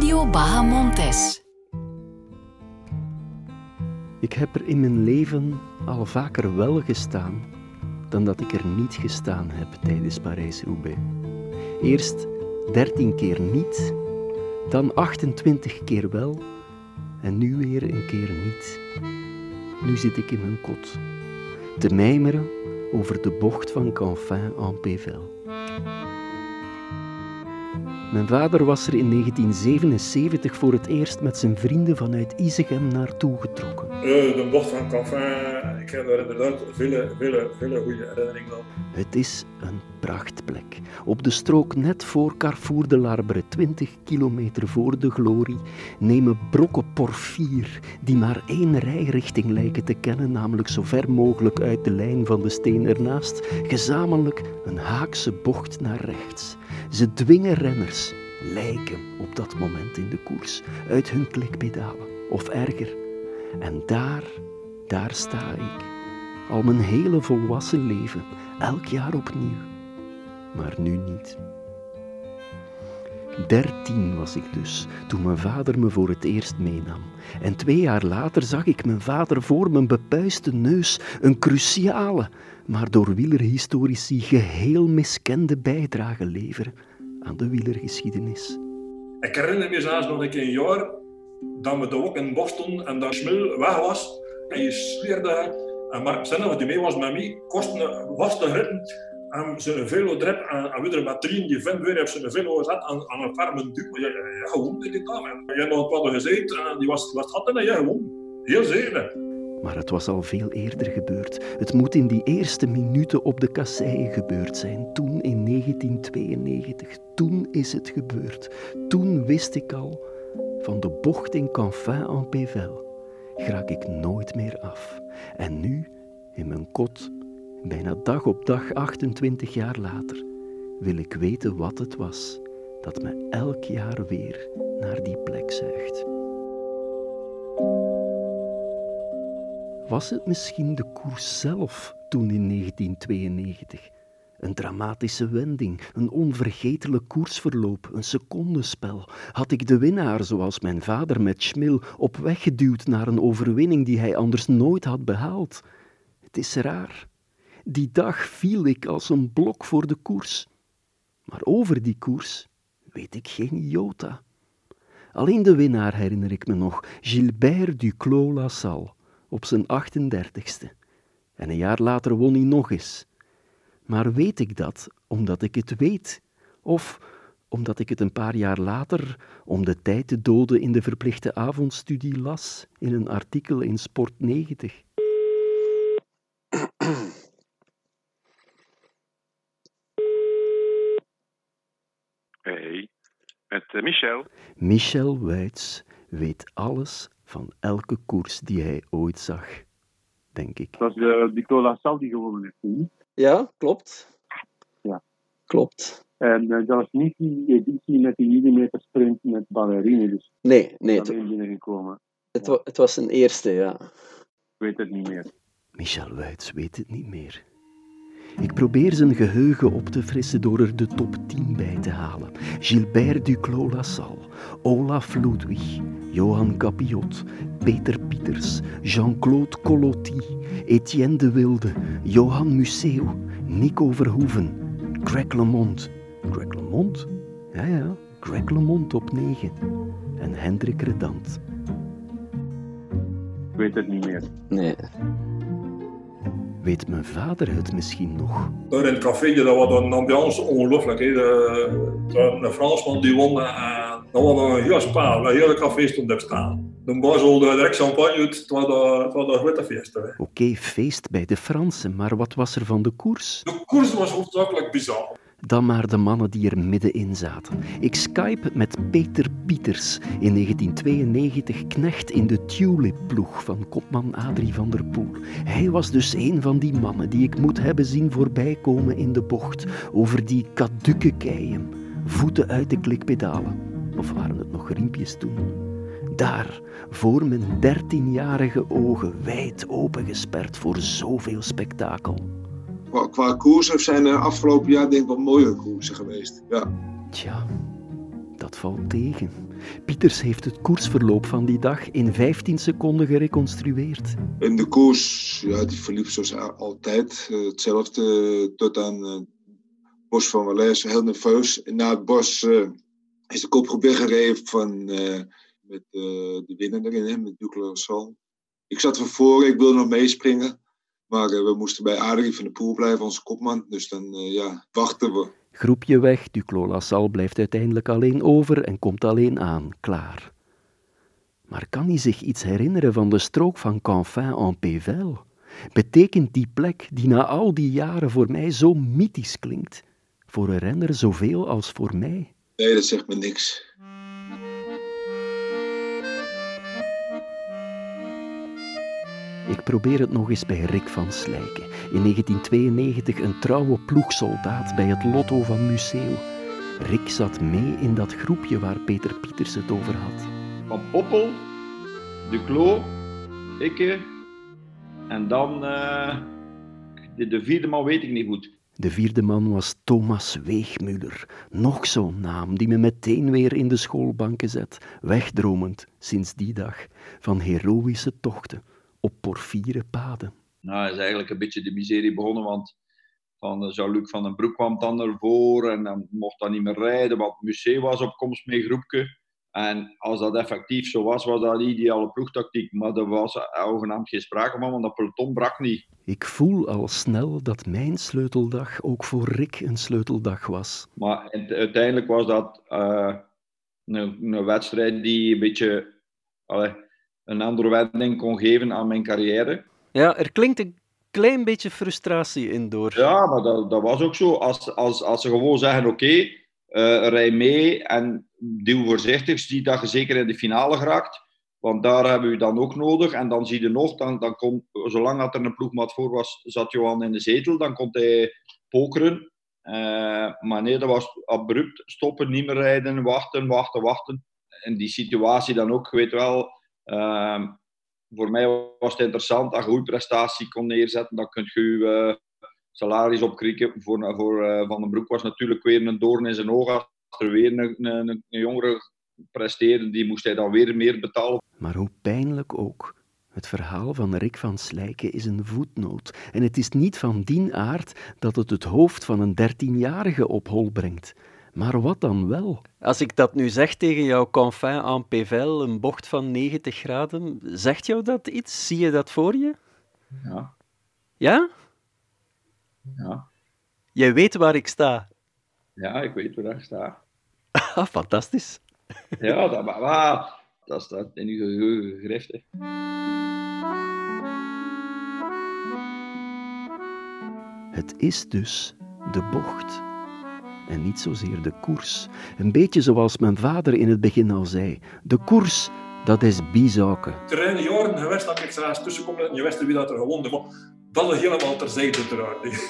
Radio Bahamontes. Ik heb er in mijn leven al vaker wel gestaan dan dat ik er niet gestaan heb tijdens Parijs-Roubaix. Eerst 13 keer niet, dan 28 keer wel en nu weer een keer niet. Nu zit ik in mijn kot, te mijmeren over de bocht van Canfin en Pével. Mijn vader was er in 1977 voor het eerst met zijn vrienden vanuit Isegem naartoe getrokken. Uh, de bocht van Canfin, ik heb daar inderdaad vele, vele, vele goede herinneringen aan. Het is een prachtplek. Op de strook net voor Carrefour de Larbre, 20 kilometer voor de glorie, nemen brokken porfier, die maar één rijrichting lijken te kennen, namelijk zo ver mogelijk uit de lijn van de steen ernaast, gezamenlijk een haakse bocht naar rechts. Ze dwingen renners, lijken op dat moment in de koers, uit hun klikpedalen, of erger. En daar, daar sta ik, al mijn hele volwassen leven, elk jaar opnieuw. Maar nu niet. Dertien was ik dus, toen mijn vader me voor het eerst meenam. En twee jaar later zag ik mijn vader voor mijn bepuiste neus een cruciale, maar door wielerhistorici geheel miskende bijdrage leveren aan de wielergeschiedenis. Ik herinner me zelfs nog een een jaar dat we ook in bocht stonden en dat Schmil weg was en je zweerde en Mark Senna, wat die mee was met mij, kostte vaste ritten en zijn velo weer met drie die vent weer heeft zijn velo gezet aan, aan een. Ja, ja, gewoon dit. Je nog paar gezegd en die was, was had en ja, gewoon. Heel zeker. Maar het was al veel eerder gebeurd. Het moet in die eerste minuten op de kasseien gebeurd zijn. Toen in 1992. Toen is het gebeurd. Toen wist ik al van de bocht in Canfin en Pével. Graak ik nooit meer af. En nu, in mijn kot, bijna dag op dag 28 jaar later, wil ik weten wat het was dat me elk jaar weer naar die plek zuigt. Was het misschien de koers zelf toen in 1992? Een dramatische wending, een onvergetelijk koersverloop, een secondenspel. Had ik de winnaar, zoals mijn vader met Schmil, op weg geduwd naar een overwinning die hij anders nooit had behaald? Het is raar. Die dag viel ik als een blok voor de koers. Maar over die koers weet ik geen jota. Alleen de winnaar herinner ik me nog, Gilbert Duclos-Lassalle op zijn 38ste. En een jaar later won hij nog eens. Maar weet ik dat omdat ik het weet? Of omdat ik het een paar jaar later, om de tijd te doden in de verplichte avondstudie, las in een artikel in Sport 90? met uh, Michel. Michel Wuits weet alles van elke koers die hij ooit zag, denk ik. Dat was uh, Nicola Sal die gewonnen heeft. Niet? Ja, klopt. Ja. Klopt. En uh, dat was niet die editie met die millimeter sprint met ballerine, dus Nee, nee. dat Het, is binnengekomen. het, wa- het was een eerste, ja. Ik weet het niet meer. Michel Wuits weet het niet meer. Ik probeer zijn geheugen op te frissen door er de top 10 bij te halen. Gilbert Duclos-Lassalle, Olaf Ludwig, Johan Capiot, Peter Pieters, Jean-Claude Colotti, Etienne de Wilde, Johan Museeuw, Nico Verhoeven, Greg LeMond. Greg LeMond? Ja, ja, Greg LeMond op 9. En Hendrik Redant. Ik weet het niet meer. Nee. Weet mijn vader het misschien nog? Daar in het café, dat was een ambiance ongelooflijk. hè. De, de Fransman die won en dat was een heel spaal. Het hele café stond op staan. Dan was al direct champagne. Het was een- het was een grote feest. Oké, feest bij de Fransen, maar wat was er van de koers? De koers was hoofdzakelijk bizar. Dan maar de mannen die er middenin zaten. Ik skype met Peter Pieters, in 1992 knecht in de Tulip-ploeg van kopman Adrie van der Poel. Hij was dus een van die mannen die ik moet hebben zien voorbijkomen in de bocht, over die kadukke keien, voeten uit de klikpedalen. Of waren het nog riempjes toen? Daar, voor mijn dertienjarige ogen, wijd opengesperd voor zoveel spektakel. Qua, qua koersen zijn er afgelopen jaar denk ik wel mooie koersen geweest. Ja. Tja, Dat valt tegen. Pieters heeft het koersverloop van die dag in 15 seconden gereconstrueerd. En de koers, ja, die verliep zoals altijd. eh, hetzelfde eh, tot aan eh, het bos van Wallès, heel nerveus. En na het bos eh, is de kopgroep weggereden van, eh, met eh, de winnaar erin, hè, met Douglas Sal. Ik zat van voren, ik wilde nog meespringen. Maar eh, we moesten bij Adrie van de Poel blijven, onze kopman. Dus dan eh, ja, wachten we. Groepje weg, Duclos Lassalle blijft uiteindelijk alleen over en komt alleen aan, klaar. Maar kan hij zich iets herinneren van de strook van Canfin en Pével? Betekent die plek, die na al die jaren voor mij zo mythisch klinkt, voor een renner zoveel als voor mij? Nee, dat zegt me niks. Ik probeer het nog eens bij Rick van Slijken. In 1992 een trouwe ploegsoldaat bij het Lotto van Museeuw. Rick zat mee in dat groepje waar Peter Pieters het over had. Van Poppel, Duclos, ikke en dan eh, de, de vierde man weet ik niet goed. De vierde man was Thomas Weegmuller. Nog zo'n naam die me meteen weer in de schoolbanken zet, wegdromend sinds die dag van heroïsche tochten op porfiere paden. Nou, is eigenlijk een beetje de miserie begonnen, want van eh, Jean-Luc van den Broek kwam dan ervoor en dan mocht dat niet meer rijden, want Museeuw was op komst met een groepje. En als dat effectief zo was, was dat een ideale ploegtactiek. Maar er was zogenaamd geen sprake van, want dat peloton brak niet. Ik voel al snel dat mijn sleuteldag ook voor Rick een sleuteldag was. Maar uite- uiteindelijk was dat eh, een, een wedstrijd die een beetje allee, een andere wending kon geven aan mijn carrière. Ja, er klinkt een klein beetje frustratie in door. Ja, maar dat, dat was ook zo. Als, als, als ze gewoon zeggen, oké, eh, rij mee en duw voorzichtig, zie dat je zeker in de finale geraakt. Want daar hebben we dan ook nodig. En dan zie je nog, dan, dan komt, zolang dat er een ploegmaat voor was, zat Johan in de zetel. Dan kon hij pokeren. Eh, maar nee, dat was abrupt stoppen, niet meer rijden, wachten, wachten, wachten. In die situatie dan ook, je weet wel, ehm, voor mij was het interessant dat je goede prestatie kon neerzetten. Dan kun je je eh, salaris opkrikken. Voor, voor eh, Van den Broek was natuurlijk weer een doorn in zijn oog. Als er weer een, een, een jongere presteerde, die moest hij dan weer meer betalen. Maar hoe pijnlijk ook. Het verhaal van Rick van Slijken is een voetnoot. En het is niet van die aard dat het het hoofd van een dertienjarige op hol brengt. Maar wat dan wel? Als ik dat nu zeg tegen jou, Confin en Pével, een bocht van 90 graden, zegt jou dat iets? Zie je dat voor je? Ja, Ja? ja. Jij weet waar ik sta. ja ik weet waar ik sta. Ah, fantastisch. Ja, dat, maar, maar, dat staat in uw geheugen gegrift. hè. Het is dus de bocht. En niet zozeer de koers. Een beetje zoals mijn vader in het begin al zei. De koers, dat is bizaken. terrein jaren geweest dat ik ergens tussenkom en je wist wie dat er gewonnen maar dat is helemaal terzijde uiteraard.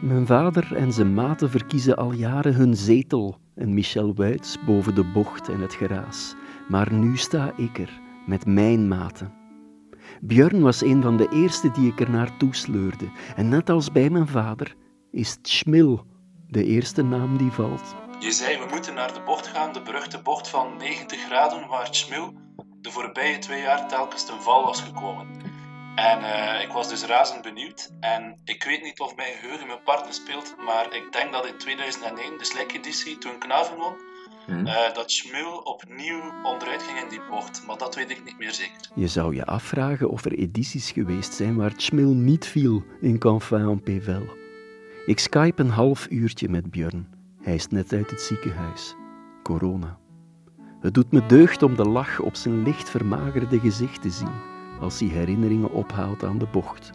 Mijn vader en zijn maten verkiezen al jaren hun zetel en Michel Wuits boven de bocht en het geraas. Maar nu sta ik er, met mijn maten. Björn was een van de eerste die ik er naartoe sleurde. En net als bij mijn vader is Schmil de eerste naam die valt. Je zei we moeten naar de bocht gaan, de beruchte bocht van 90 graden, waar Schmil de voorbije twee jaar telkens ten val was gekomen. En eh, ik was dus razend benieuwd. En ik weet niet of mijn geheugen mijn partner speelt, maar ik denk dat in 2001, de Slijk-editie, toen Knaven won, eh, dat Schmil opnieuw onderuit ging in die bocht. Maar dat weet ik niet meer zeker. Je zou je afvragen of er edities geweest zijn waar Schmil niet viel in Canfin en Pével. Ik skype een half uurtje met Björn. Hij is net uit het ziekenhuis. Corona. Het doet me deugd om de lach op zijn licht vermagerde gezicht te zien als hij herinneringen ophaalt aan de bocht.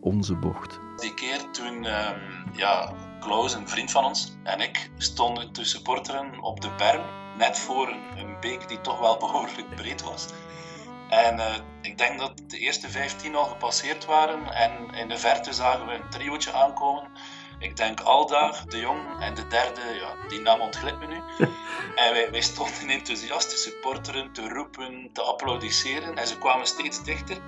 Onze bocht. Die keer toen, ehm, ja, Klaus, een vriend van ons, en ik stonden te supporteren op de berm, net voor een, een beek die toch wel behoorlijk breed was. En eh, ik denk dat de eerste 15 al gepasseerd waren en in de verte zagen we een triootje aankomen. Ik denk Aldaar, De Jong en de derde, ja, die naam ontglipt me nu. En wij, wij stonden enthousiast te supporteren, te roepen, te applaudisseren en ze kwamen steeds dichter.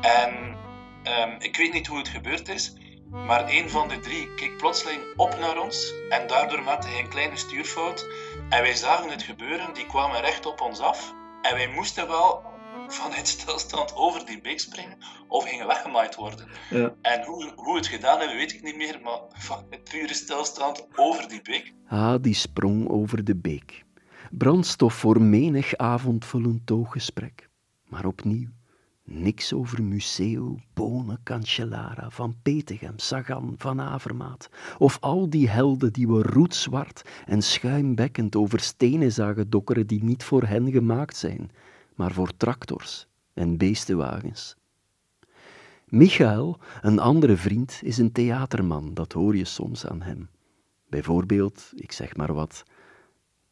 En Ehm, ik weet niet hoe het gebeurd is, Maar een van de drie keek plotseling op naar ons en daardoor maakte hij een kleine stuurfout. En wij zagen het gebeuren, die kwamen recht op ons af. En wij moesten wel vanuit stilstand over die beek springen of gingen weggemaaid worden. Ja. En hoe, hoe het gedaan hebben, weet ik niet meer, maar van het pure stilstand over die beek. Ah, die sprong over de beek. Brandstof voor menig avondvullend tooggesprek. Maar opnieuw, niks over Museo, Bonen, Cancellara, Van Petegem, Sagan, Van Avermaat. Of al die helden die we roetzwart en schuimbekkend over stenen zagen dokkeren die niet voor hen gemaakt zijn, maar voor tractors en beestenwagens. Michael, een andere vriend, is een theaterman, dat hoor je soms aan hem. Bijvoorbeeld, ik zeg maar wat,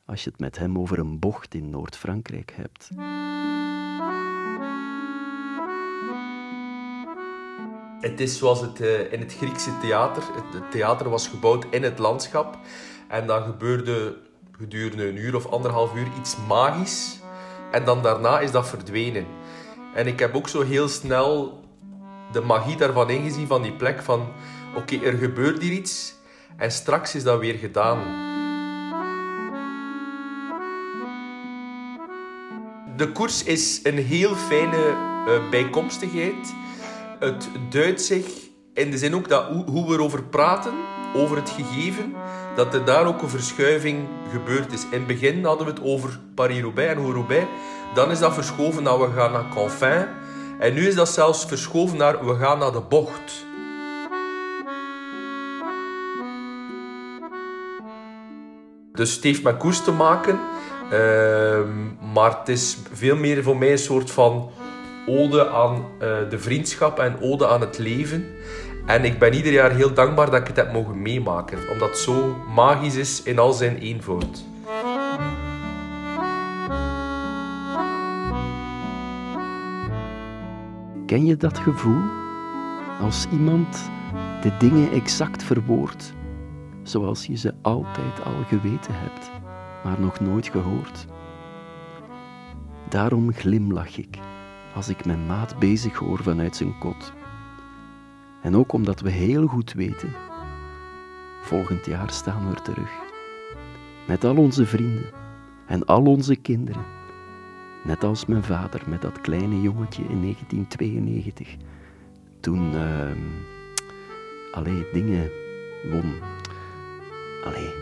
als je het met hem over een bocht in Noord-Frankrijk hebt. Het is zoals het eh, in het Griekse theater. Het, het theater was gebouwd in het landschap. En dan gebeurde gedurende een uur of anderhalf uur iets magisch. En dan daarna is dat verdwenen. En ik heb ook zo heel snel de magie daarvan ingezien, van die plek van... Oké, er gebeurt hier iets. En straks is dat weer gedaan. De koers is een heel fijne eh, bijkomstigheid. Het duidt zich in de zin ook dat hoe, we erover praten, over het gegeven, dat er daar ook een verschuiving gebeurd is. In het begin hadden we het over Paris-Roubaix en Roubaix. Dan is dat verschoven naar we gaan naar Canfin. En nu is dat zelfs verschoven naar we gaan naar de bocht. Dus het heeft met koers te maken. Ehm, maar het is veel meer voor mij een soort van ode aan eh, de vriendschap en ode aan het leven. En ik ben ieder jaar heel dankbaar dat ik het heb mogen meemaken. Omdat het zo magisch is in al zijn eenvoud. Ken je dat gevoel? Als iemand de dingen exact verwoordt, zoals je ze altijd al geweten hebt, maar nog nooit gehoord. Daarom glimlach ik als ik mijn maat bezig hoor vanuit zijn kot. En ook omdat we heel goed weten, volgend jaar staan we er terug. Met al onze vrienden en al onze kinderen. Net als mijn vader met dat kleine jongetje in 1992. Toen, uh, allee, dingen won. Allee,